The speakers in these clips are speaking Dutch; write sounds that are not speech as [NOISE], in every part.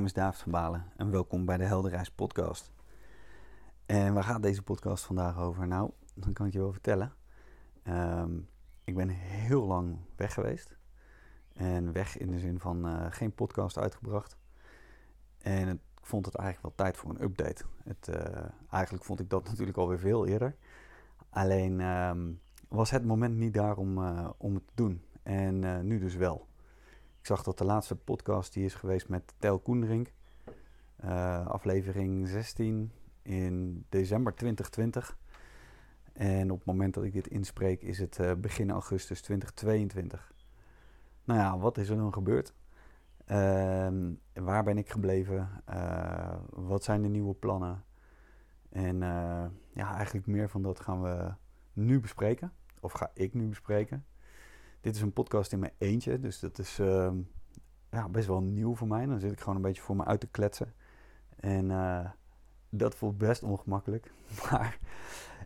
naam is David van Balen en welkom bij de Helderreis podcast. En waar gaat deze podcast vandaag over? Nou, dan kan ik je wel vertellen. Ehm, ik ben heel lang weg geweest. En weg in de zin van eh, geen podcast uitgebracht. En ik vond het eigenlijk wel tijd voor een update. Het, eh, eigenlijk vond ik dat [LAUGHS] natuurlijk alweer veel eerder. Alleen ehm, was het moment niet daar om, eh, om het te doen. En nu dus wel. Ik zag dat de laatste podcast die is geweest met Tel Koenderink. Uh, aflevering 16 in december 2020. En op het moment dat ik dit inspreek is het uh, begin augustus 2022. Nou ja, wat is er dan gebeurd? Uh, waar ben ik gebleven? Uh, wat zijn de nieuwe plannen? En ja, eigenlijk meer van dat gaan we nu bespreken. Of ga ik nu bespreken. Dit is een podcast in mijn eentje, dus dat is uh, ja, best wel nieuw voor mij. Dan zit ik gewoon een beetje voor me uit te kletsen. En uh, dat voelt best ongemakkelijk. [LAUGHS] Maar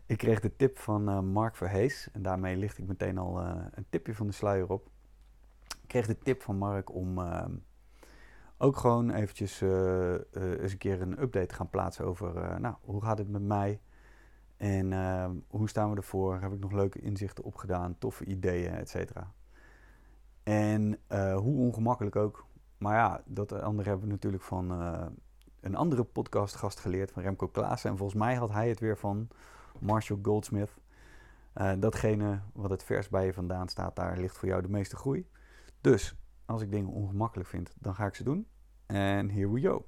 ik kreeg de tip van uh, Mark Verhees. En daarmee licht ik meteen al eh, een tipje van de sluier op. Ik kreeg de tip van Mark om ehm, ook gewoon eventjes eens een keer een update te gaan plaatsen over... nou, hoe gaat het met mij? En uh, hoe staan we ervoor? Heb ik nog leuke inzichten opgedaan, toffe ideeën, et cetera. En uh, hoe ongemakkelijk ook. Maar ja, dat andere hebben we natuurlijk van uh, een andere podcastgast geleerd, van Remco Klaassen. En volgens mij had hij het weer van Marshall Goldsmith. Uh, datgene wat het vers bij je vandaan staat, daar ligt voor jou de meeste groei. Dus als ik dingen ongemakkelijk vind, dan ga ik ze doen. En here we go.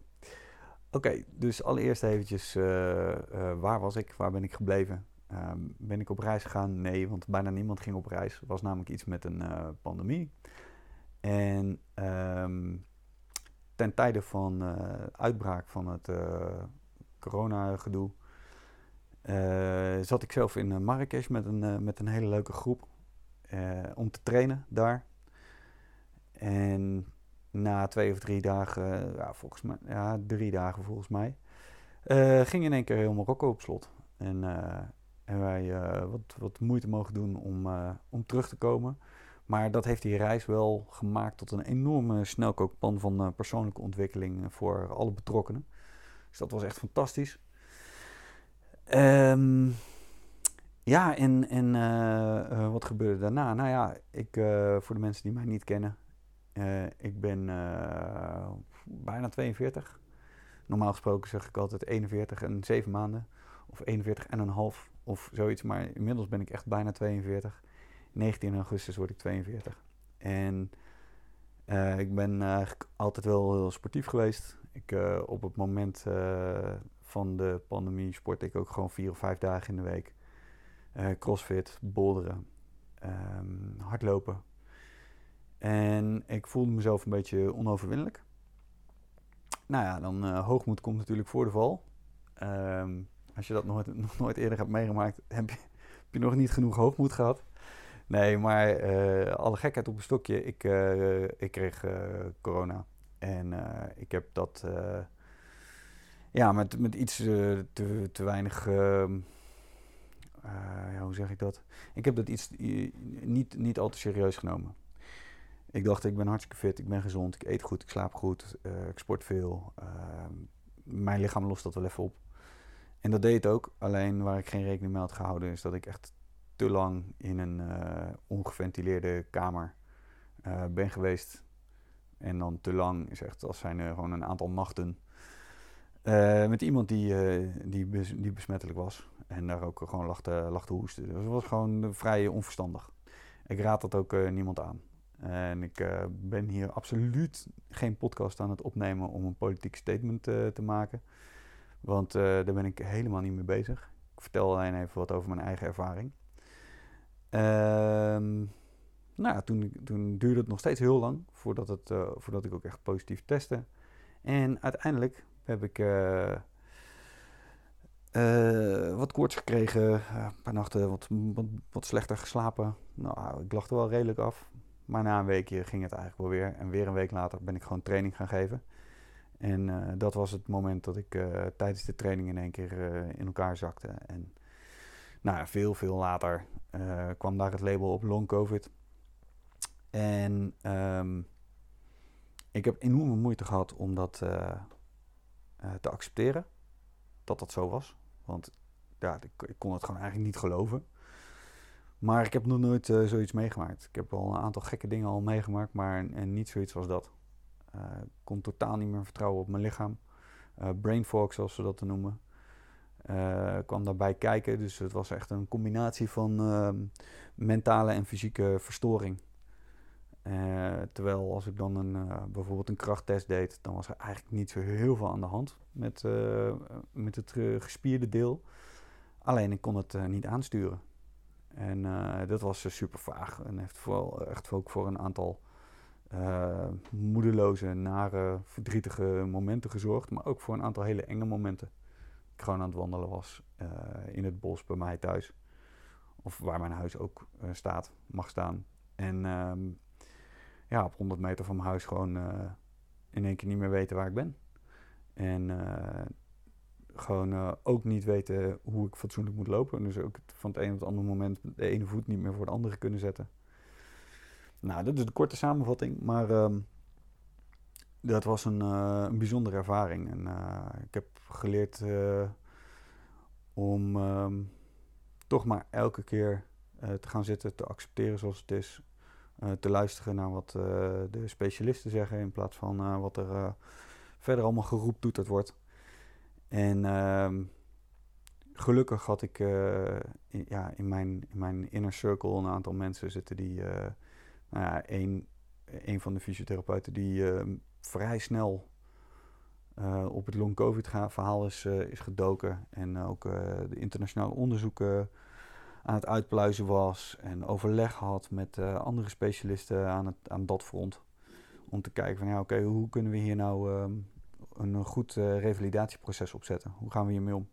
Oké, dus allereerst eventjes, uh, uh, waar was ik? Waar ben ik gebleven? Um, ben ik op reis gegaan? Nee, want bijna niemand ging op reis. Was namelijk iets met een uh, pandemie. En um, ten tijde van uitbraak van het corona-gedoe... zat ik zelf in Marrakesh met een, met een hele leuke groep om te trainen daar. En na twee of drie dagen, ja, volgens mij, ja, drie dagen volgens mij, uh, ging in één keer heel Marokko op slot. En, en wij uh, wat, wat moeite mogen doen om, om terug te komen. Maar dat heeft die reis wel gemaakt tot een enorme snelkookpan van persoonlijke ontwikkeling voor alle betrokkenen. Dus dat was echt fantastisch. Um, ja, en, en wat gebeurde daarna? Nou ja, ik, voor de mensen die mij niet kennen, uh, ik ben uh, bijna 42. Normaal gesproken zeg ik altijd 41 en 7 maanden. Of 41 en een half of zoiets. Maar inmiddels ben ik echt bijna 42. 19 augustus word ik 42. En uh, ik ben eigenlijk altijd wel heel sportief geweest. Ik, op het moment van de pandemie sport ik ook gewoon vier of vijf dagen in de week. crossfit, boulderen, um, hardlopen, en ik voelde mezelf een beetje onoverwinnelijk. Nou ja, dan uh, hoogmoed komt natuurlijk voor de val. Um, als je dat nooit, [LAUGHS] nog nooit eerder hebt meegemaakt, heb je, heb je nog niet genoeg hoogmoed gehad. Nee, maar uh, alle gekheid op een stokje. Ik, uh, ik kreeg corona. En ik heb dat ja, met, met iets te, te weinig. Ehm, ja, hoe zeg ik dat? Ik heb dat iets niet, niet al te serieus genomen. Ik dacht, ik ben hartstikke fit, ik ben gezond, ik eet goed, ik slaap goed, uh, ik sport veel. Uh, mijn lichaam lost dat wel even op. En dat deed het ook. Alleen waar ik geen rekening mee had gehouden, is dat ik echt te lang in een uh, ongeventileerde kamer ben geweest. En dan te lang is echt als zijn er gewoon een aantal nachten. met iemand die, die, die besmettelijk was. En daar ook gewoon lag te, hoesten. Dus het was gewoon vrij onverstandig. Ik raad dat ook niemand aan. En ik uh, ben hier absoluut geen podcast aan het opnemen om een politiek statement uh, te maken. Want uh, daar ben ik helemaal niet mee bezig. Ik vertel alleen even wat over mijn eigen ervaring. Ehm, nou ja, toen, toen, duurde het nog steeds heel lang voordat, het, voordat ik ook echt positief testte. En uiteindelijk heb ik wat koorts gekregen, een paar nachten wat, wat, wat slechter geslapen. Nou, ik lag er wel redelijk af. Maar na een weekje ging het eigenlijk wel weer. En weer een week later ben ik gewoon training gaan geven. En uh, dat was het moment dat ik uh, tijdens de training in één keer uh, in elkaar zakte. En nou veel, veel later kwam daar het label op long covid. En um, ik heb enorme moeite gehad om dat te accepteren. Dat dat zo was. Want ja, ik, ik, kon het gewoon eigenlijk niet geloven. Maar ik heb nog nooit zoiets meegemaakt. Ik heb al een aantal gekke dingen al meegemaakt, maar en niet zoiets als dat. ik kon totaal niet meer vertrouwen op mijn lichaam. brain fog, zoals ze dat noemen. Uh, kwam daarbij kijken. Dus het was echt een combinatie van uh, mentale en fysieke verstoring. Uh, terwijl als ik dan een, eh, bijvoorbeeld een krachttest deed, dan was er eigenlijk niet zo heel veel aan de hand met, met het gespierde deel. Alleen ik kon het niet aansturen. En dat was super vaag en heeft vooral echt ook voor een aantal moedeloze, nare, verdrietige momenten gezorgd. Maar ook voor een aantal hele enge momenten gewoon aan het wandelen was in het bos bij mij thuis. Of waar mijn huis ook staat, mag staan. En um, ja, op 100 meter van mijn huis gewoon in één keer niet meer weten waar ik ben. En gewoon ook niet weten hoe ik fatsoenlijk moet lopen. Dus ook van het een op het andere moment de ene voet niet meer voor de andere kunnen zetten. Nou, dat is de korte samenvatting. Maar um, dat was een, uh, een bijzondere ervaring. En uh, ik heb geleerd om um, toch maar elke keer te gaan zitten, te accepteren zoals het is. te luisteren naar wat de specialisten zeggen in plaats van wat er verder allemaal geroeptoeterd wordt. En ehm, gelukkig had ik in, ja, in, mijn, in mijn inner circle een aantal mensen zitten die... nou ja, één, een van de fysiotherapeuten die ehm, vrij snel uh, op het long-covid verhaal is, is gedoken. En ook de internationale onderzoeken aan het uitpluizen was. En overleg had met andere specialisten aan, het, aan dat front. Om te kijken van ja, oké, hoe kunnen we hier nou um, een goed revalidatieproces opzetten? Hoe gaan we hiermee om?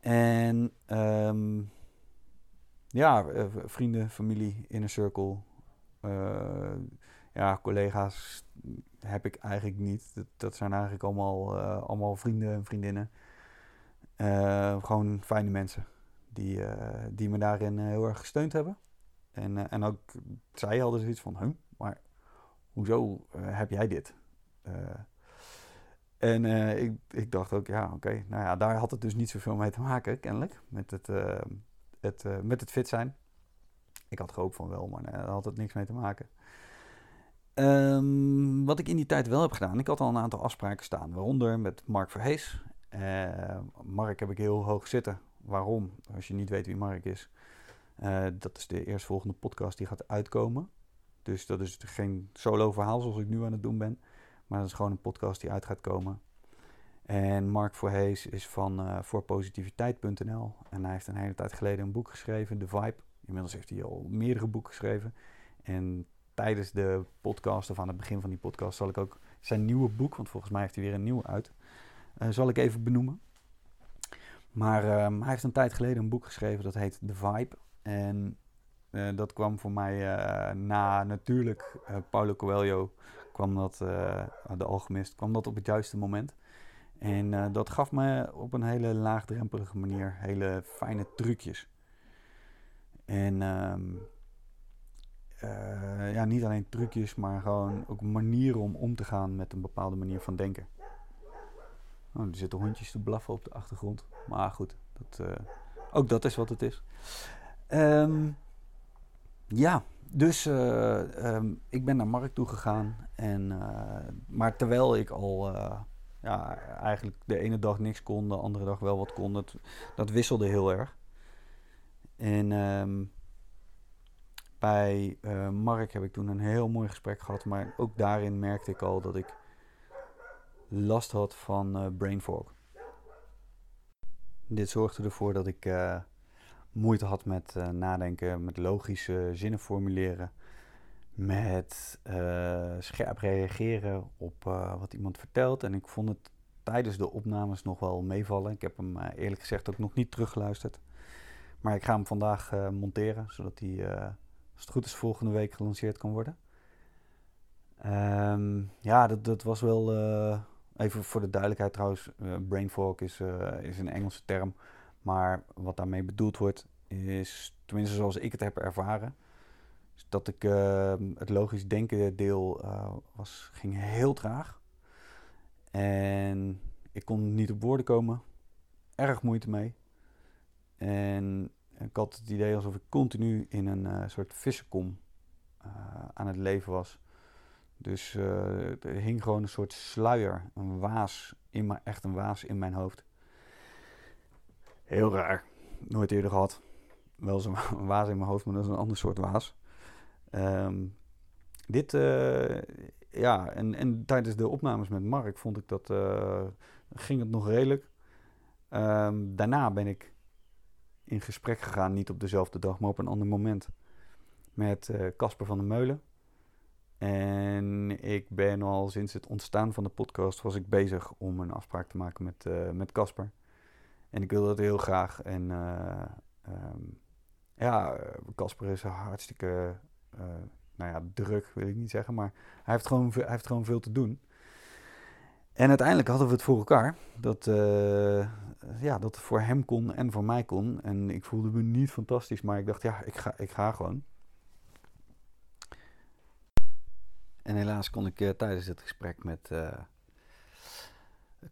En um, ja, vrienden, familie, inner circle ja, collega's heb ik eigenlijk niet. Dat, zijn eigenlijk allemaal, uh, allemaal vrienden en vriendinnen. Uh, gewoon fijne mensen die, uh, die me daarin heel erg gesteund hebben. En, en ook zij hadden zoiets van, maar hoezo heb jij dit? En ik, ik dacht ook, ja, oké, nou ja, daar had het dus niet zoveel mee te maken, kennelijk, met het, het, met het fit zijn. Ik had gehoopt van wel, maar daar had het niks mee te maken. Um, wat ik in die tijd wel heb gedaan, ik had al een aantal afspraken staan, waaronder met Mark Verhees. Mark heb ik heel hoog zitten. Waarom? Als je niet weet wie Mark is, dat is de eerstvolgende podcast die gaat uitkomen. Dus dat is geen solo verhaal zoals ik nu aan het doen ben, maar dat is gewoon een podcast die uit gaat komen. En Mark Verhees is van uh, voorpositiviteit.nl en hij heeft een hele tijd geleden een boek geschreven, The Vibe. Inmiddels heeft hij al meerdere boeken geschreven. En tijdens de podcast of aan het begin van die podcast zal ik ook zijn nieuwe boek, want volgens mij heeft hij weer een nieuwe uit, uh, zal ik even benoemen. Maar um, hij heeft een tijd geleden een boek geschreven dat heet The Vibe. En uh, dat kwam voor mij na natuurlijk Paulo Coelho, kwam dat, de Alchemist, kwam dat op het juiste moment. En dat gaf me op een hele laagdrempelige manier hele fijne trucjes. En um, uh, ja, niet alleen trucjes, maar gewoon ook manieren om om te gaan met een bepaalde manier van denken. Oh, er zitten hondjes te blaffen op de achtergrond. Maar goed, dat, ook dat is wat het is. Um, ja, dus uh, um, ik ben naar Mark toe gegaan. En, maar terwijl ik al ja, eigenlijk de ene dag niks kon, de andere dag wel wat kon, dat, dat wisselde heel erg. En um, bij uh, Mark heb ik toen een heel mooi gesprek gehad, maar ook daarin merkte ik al dat ik last had van brain fog. Dit zorgde ervoor dat ik moeite had met nadenken, met logische zinnen formuleren, met scherp reageren op wat iemand vertelt. En ik vond het tijdens de opnames nog wel meevallen. Ik heb hem eerlijk gezegd ook nog niet teruggeluisterd. Maar ik ga hem vandaag monteren, zodat hij als het goed is, volgende week gelanceerd kan worden. Um, ja, dat, dat was wel. Even voor de duidelijkheid trouwens: brain fog is, is een Engelse term. Maar wat daarmee bedoeld wordt, is, tenminste zoals ik het heb ervaren, dat ik ehm, het logisch denken deel uh, was, ging heel traag. En ik kon niet op woorden komen. Erg moeite mee. En ik had het idee alsof ik continu in een uh, soort vissenkom uh, aan het leven was. Dus er hing gewoon een soort sluier, een waas, in mijn, echt een waas in mijn hoofd. Heel raar. Nooit eerder gehad. Wel zo'n [LAUGHS] waas in mijn hoofd, maar dat is een ander soort waas. Um, dit, uh, ja, en, en tijdens de opnames met Mark vond ik dat, uh, ging het nog redelijk. Um, daarna ben ik in gesprek gegaan, niet op dezelfde dag, maar op een ander moment. Met Casper van der Meulen. En ik ben al sinds het ontstaan van de podcast was ik bezig om een afspraak te maken met uh, met Casper. En ik wilde dat heel graag. En uh, um, ja, Casper is hartstikke uh, nou ja, druk, wil ik niet zeggen, maar hij heeft gewoon, hij heeft gewoon veel te doen. En uiteindelijk hadden we het voor elkaar dat, ja, dat het voor hem kon en voor mij kon. En ik voelde me niet fantastisch, maar ik dacht, ja, ik ga, ik ga gewoon. En helaas kon ik tijdens het gesprek met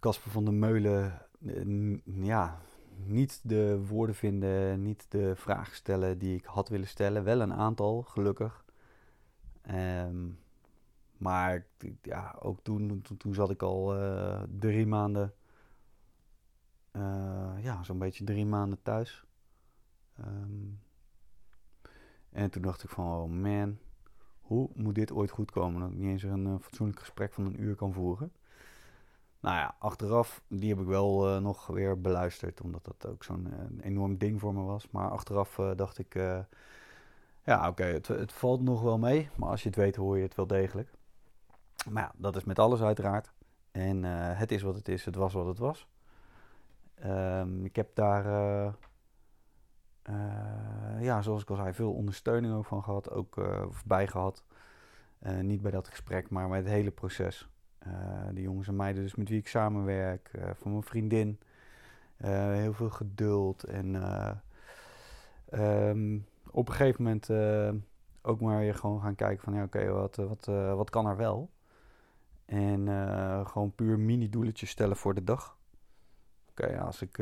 Casper van der Meulen ja, niet de woorden vinden, niet de vraag stellen die ik had willen stellen. Wel een aantal, gelukkig. Um, maar ja, ook toen, toen, toen zat ik al drie maanden, ja, zo'n beetje drie maanden thuis. Um, en toen dacht ik van, oh man, hoe moet dit ooit goed komen? Dat ik niet eens een uh, fatsoenlijk gesprek van een uur kan voeren. Nou ja, achteraf, die heb ik wel uh, nog weer beluisterd, omdat dat ook zo'n uh, enorm ding voor me was. Maar achteraf dacht ik, ja oké, het, het, valt nog wel mee, maar als je het weet hoor je het wel degelijk. Maar ja, dat is met alles uiteraard. En het is wat het is, het was wat het was. Um, ik heb daar ja, zoals ik al zei, veel ondersteuning ook van gehad, ook bij gehad. Niet bij dat gesprek, maar met het hele proces. De jongens en meiden dus met wie ik samenwerk, van mijn vriendin. heel veel geduld en um, op een gegeven moment ook maar weer gewoon gaan kijken van ja oké, wat, wat, wat kan er wel? En gewoon puur mini-doeletjes stellen voor de dag. Oké, als ik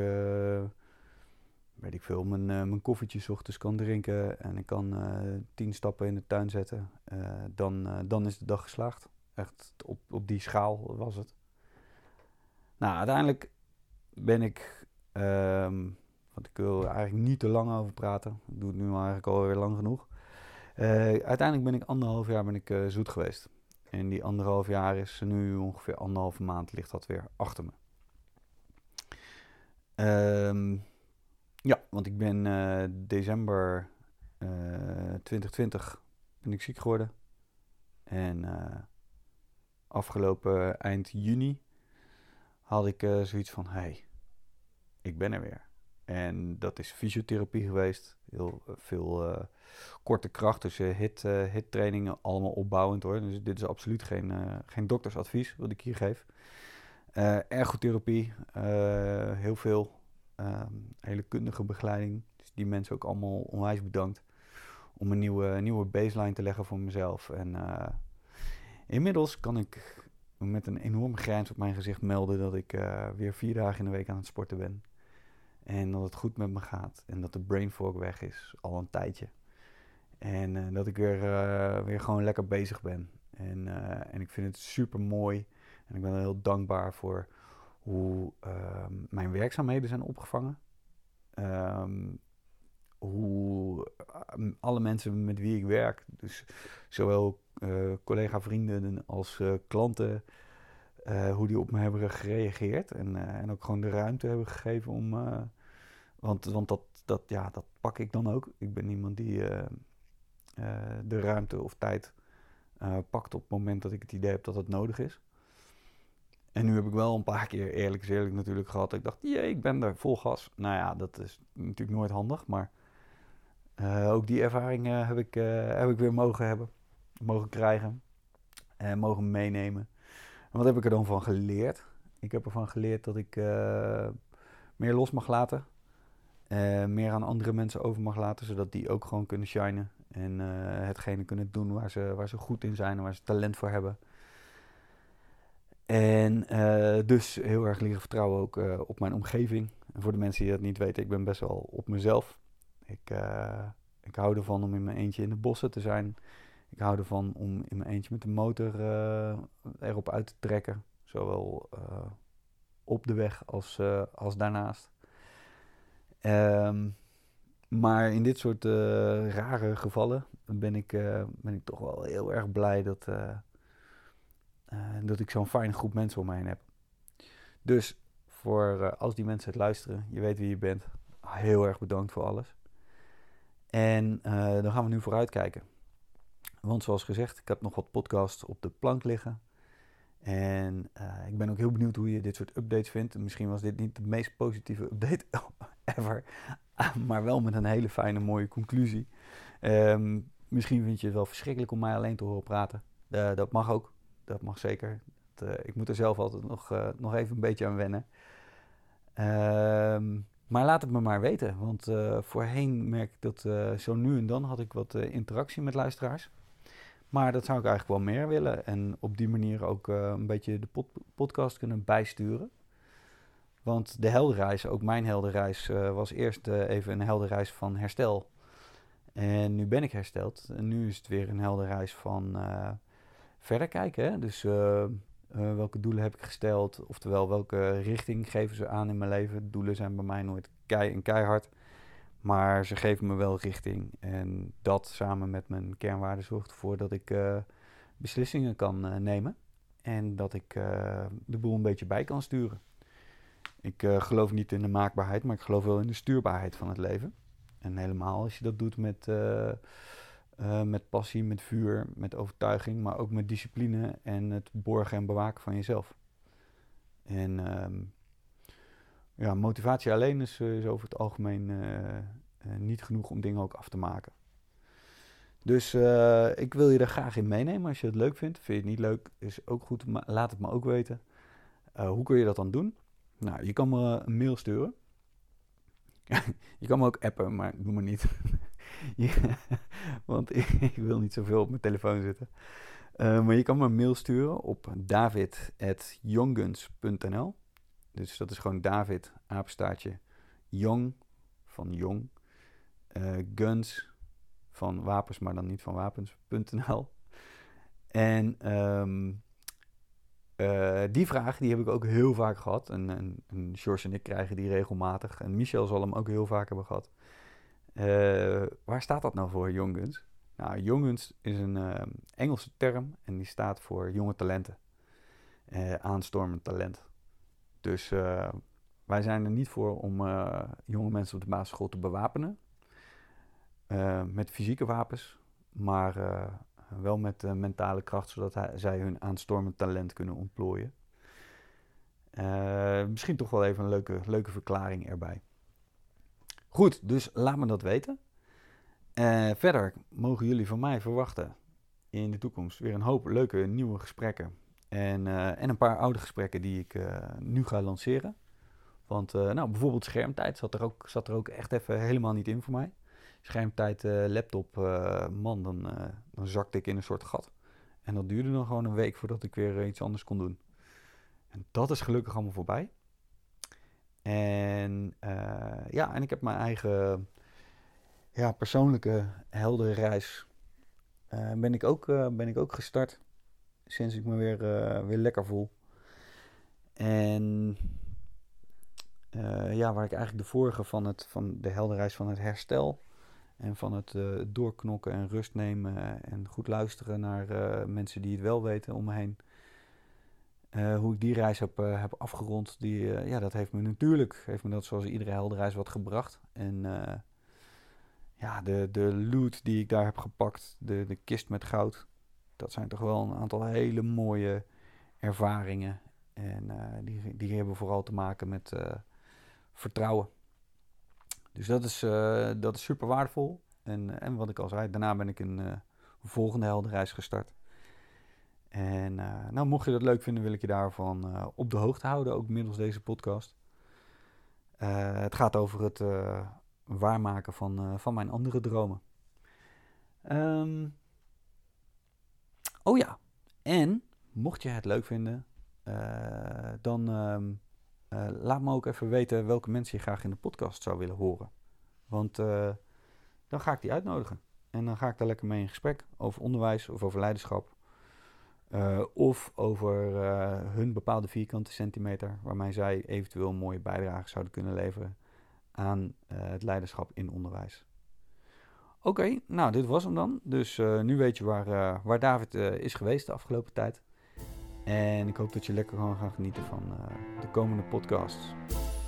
weet ik veel, mijn, uh, mijn koffietje ochtends kan drinken en ik kan tien stappen in de tuin zetten, dan, dan is de dag geslaagd. Echt op, op die schaal was het. Nou, uiteindelijk ben ik, um, want ik wil eigenlijk niet te lang over praten, ik doe het nu eigenlijk alweer lang genoeg. uiteindelijk ben ik anderhalf jaar ben ik, zoet geweest. En die anderhalf jaar is nu ongeveer anderhalve maand ligt dat weer achter me. Um, ja, want ik ben uh, december uh, 2020 ben ik ziek geworden. En afgelopen eind juni had ik uh, zoiets van, hey, ik ben er weer. En dat is fysiotherapie geweest. Heel veel korte kracht, dus hit, hit trainingen, allemaal opbouwend hoor. Dus dit is absoluut geen, geen doktersadvies wat ik hier geef. ergotherapie, heel veel Um, hele kundige begeleiding. Dus die mensen ook allemaal onwijs bedankt. Om een nieuwe, nieuwe baseline te leggen voor mezelf. En uh, inmiddels kan ik met een enorme grijns op mijn gezicht melden dat ik uh, weer vier dagen in de week aan het sporten ben. En dat het goed met me gaat. En dat de brain fog weg is, al een tijdje. En uh, dat ik weer, weer gewoon lekker bezig ben. En, en ik vind het super mooi. En ik ben er heel dankbaar voor hoe uh, mijn werkzaamheden zijn opgevangen. Um, hoe uh, alle mensen met wie ik werk, dus zowel uh, collega-vrienden als uh, klanten, hoe die op me hebben gereageerd. En, en ook gewoon de ruimte hebben gegeven om. want want dat, dat, ja, dat pak ik dan ook. Ik ben iemand die de ruimte of tijd pakt op het moment dat ik het idee heb dat het nodig is. En nu heb ik wel een paar keer eerlijk is eerlijk natuurlijk gehad. ik dacht, jee, ik ben er vol gas. Nou ja, dat is natuurlijk nooit handig. Maar uh, ook die ervaring uh, heb, ik, uh, heb ik weer mogen hebben. Mogen krijgen. En mogen meenemen. En wat heb ik er dan van geleerd? Ik heb ervan geleerd dat ik meer los mag laten. meer aan andere mensen over mag laten. Zodat die ook gewoon kunnen shinen. En hetgene kunnen doen waar ze, waar ze goed in zijn en waar ze talent voor hebben. En dus heel erg leren vertrouwen ook op mijn omgeving. Voor de mensen die dat niet weten, ik ben best wel op mezelf. Ik, ik hou ervan om in mijn eentje in de bossen te zijn. Ik hou ervan om in mijn eentje met de motor uh, erop uit te trekken. Zowel uh, op de weg als, uh, als daarnaast. Um, maar in dit soort rare gevallen ben ik, ben ik toch wel heel erg blij dat, dat ik zo'n fijne groep mensen om mij heen heb. Dus voor als die mensen het luisteren, je weet wie je bent. Heel erg bedankt voor alles. En dan gaan we nu vooruitkijken. Want zoals gezegd, ik heb nog wat podcasts op de plank liggen. En uh, ik ben ook heel benieuwd hoe je dit soort updates vindt. Misschien was dit niet de meest positieve update [LAUGHS] ever. maar wel met een hele fijne, mooie conclusie. Um, misschien vind je het wel verschrikkelijk om mij alleen te horen praten. Uh, dat mag ook. Dat mag zeker. Dat, ik moet er zelf altijd nog, nog even een beetje aan wennen. Um, maar laat het me maar weten. Want voorheen merk ik dat zo nu en dan had ik wat interactie met luisteraars. Maar dat zou ik eigenlijk wel meer willen. En op die manier ook een beetje de pod podcast kunnen bijsturen. Want de helderreis, ook mijn helderreis, was eerst even een helderreis van herstel. En nu ben ik hersteld. En nu is het weer een helderreis van verder kijken. Dus welke doelen heb ik gesteld? Oftewel, welke richting geven ze aan in mijn leven? Doelen zijn bij mij nooit kei en keihard. Maar ze geven me wel richting. En dat samen met mijn kernwaarden zorgt ervoor dat ik uh, beslissingen kan uh, nemen. En dat ik de boel een beetje bij kan sturen. Ik geloof niet in de maakbaarheid, maar ik geloof wel in de stuurbaarheid van het leven. En helemaal als je dat doet met, met passie, met vuur, met overtuiging, maar ook met discipline en het borgen en bewaken van jezelf. En um, ja, motivatie alleen is, eh, over het algemeen eh, eh, niet genoeg om dingen ook af te maken. Dus ik wil je er graag in meenemen als je het leuk vindt. Vind je het niet leuk, is ook goed. Maar laat het me ook weten. hoe kun je dat dan doen? Nou, je kan me een mail sturen. [LAUGHS] je kan me ook appen, maar doe maar niet. [LAUGHS] [LAUGHS] want ik, wil niet zoveel op mijn telefoon zitten. maar je kan me een mail sturen op david.youngguns.nl dus dat is gewoon David, apenstaartje, Jong van Jong, uh, Guns van wapens, maar dan niet van wapens.nl. En um, uh, die vraag die heb ik ook heel vaak gehad. En, en, en, George en ik krijgen die regelmatig. En Michel zal hem ook heel vaak hebben gehad. Uh, waar staat dat nou voor, Young Guns? Nou, Young Guns is een uh, Engelse term en die staat voor jonge talenten. aanstormend talent. Dus wij zijn er niet voor om jonge mensen op de basisschool te bewapenen. Met fysieke wapens, maar wel met mentale kracht, zodat zij hun aanstormend talent kunnen ontplooien. misschien toch wel even een leuke, leuke verklaring erbij. Goed, dus laat me dat weten. verder mogen jullie van mij verwachten in de toekomst weer een hoop leuke nieuwe gesprekken en, uh, en een paar oude gesprekken die ik uh, nu ga lanceren. Want nou, bijvoorbeeld schermtijd zat er, ook, zat er ook echt even helemaal niet in voor mij. Schermtijd, laptop, man, dan, dan zakte ik in een soort gat. En dat duurde dan gewoon een week voordat ik weer iets anders kon doen. En dat is gelukkig allemaal voorbij. En ja, en ik heb mijn eigen ja, persoonlijke heldere reis. ben, ik ook, ben ik ook gestart sinds ik me weer, uh, weer lekker voel. En ja, waar ik eigenlijk de vorige van, het, van de helderreis van het herstel en van het doorknokken en rust nemen en goed luisteren naar mensen die het wel weten om me heen. Hoe ik die reis heb, heb afgerond, die, ja, dat heeft me natuurlijk, heeft me dat zoals iedere helderreis wat gebracht. En ja, de, de loot die ik daar heb gepakt, de, de kist met goud, dat zijn toch wel een aantal hele mooie ervaringen. En die, die hebben vooral te maken met vertrouwen. Dus dat is, dat is super waardevol. En, en wat ik al zei, daarna ben ik een volgende heldenreis gestart. En nou, mocht je dat leuk vinden, wil ik je daarvan op de hoogte houden, ook middels deze podcast. het gaat over het waarmaken van, van mijn andere dromen. Ehm, oh ja, en mocht je het leuk vinden, dan uh, laat me ook even weten welke mensen je graag in de podcast zou willen horen. Want dan ga ik die uitnodigen. En dan ga ik daar lekker mee in gesprek over onderwijs of over leiderschap. Of over hun bepaalde vierkante centimeter waarmee zij eventueel een mooie bijdrage zouden kunnen leveren aan het leiderschap in onderwijs. Oké, nou dit was hem dan. Dus nu weet je waar, waar David is geweest de afgelopen tijd. En ik hoop dat je lekker gewoon gaat genieten van de komende podcasts.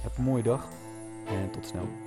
Heb een mooie dag en tot snel.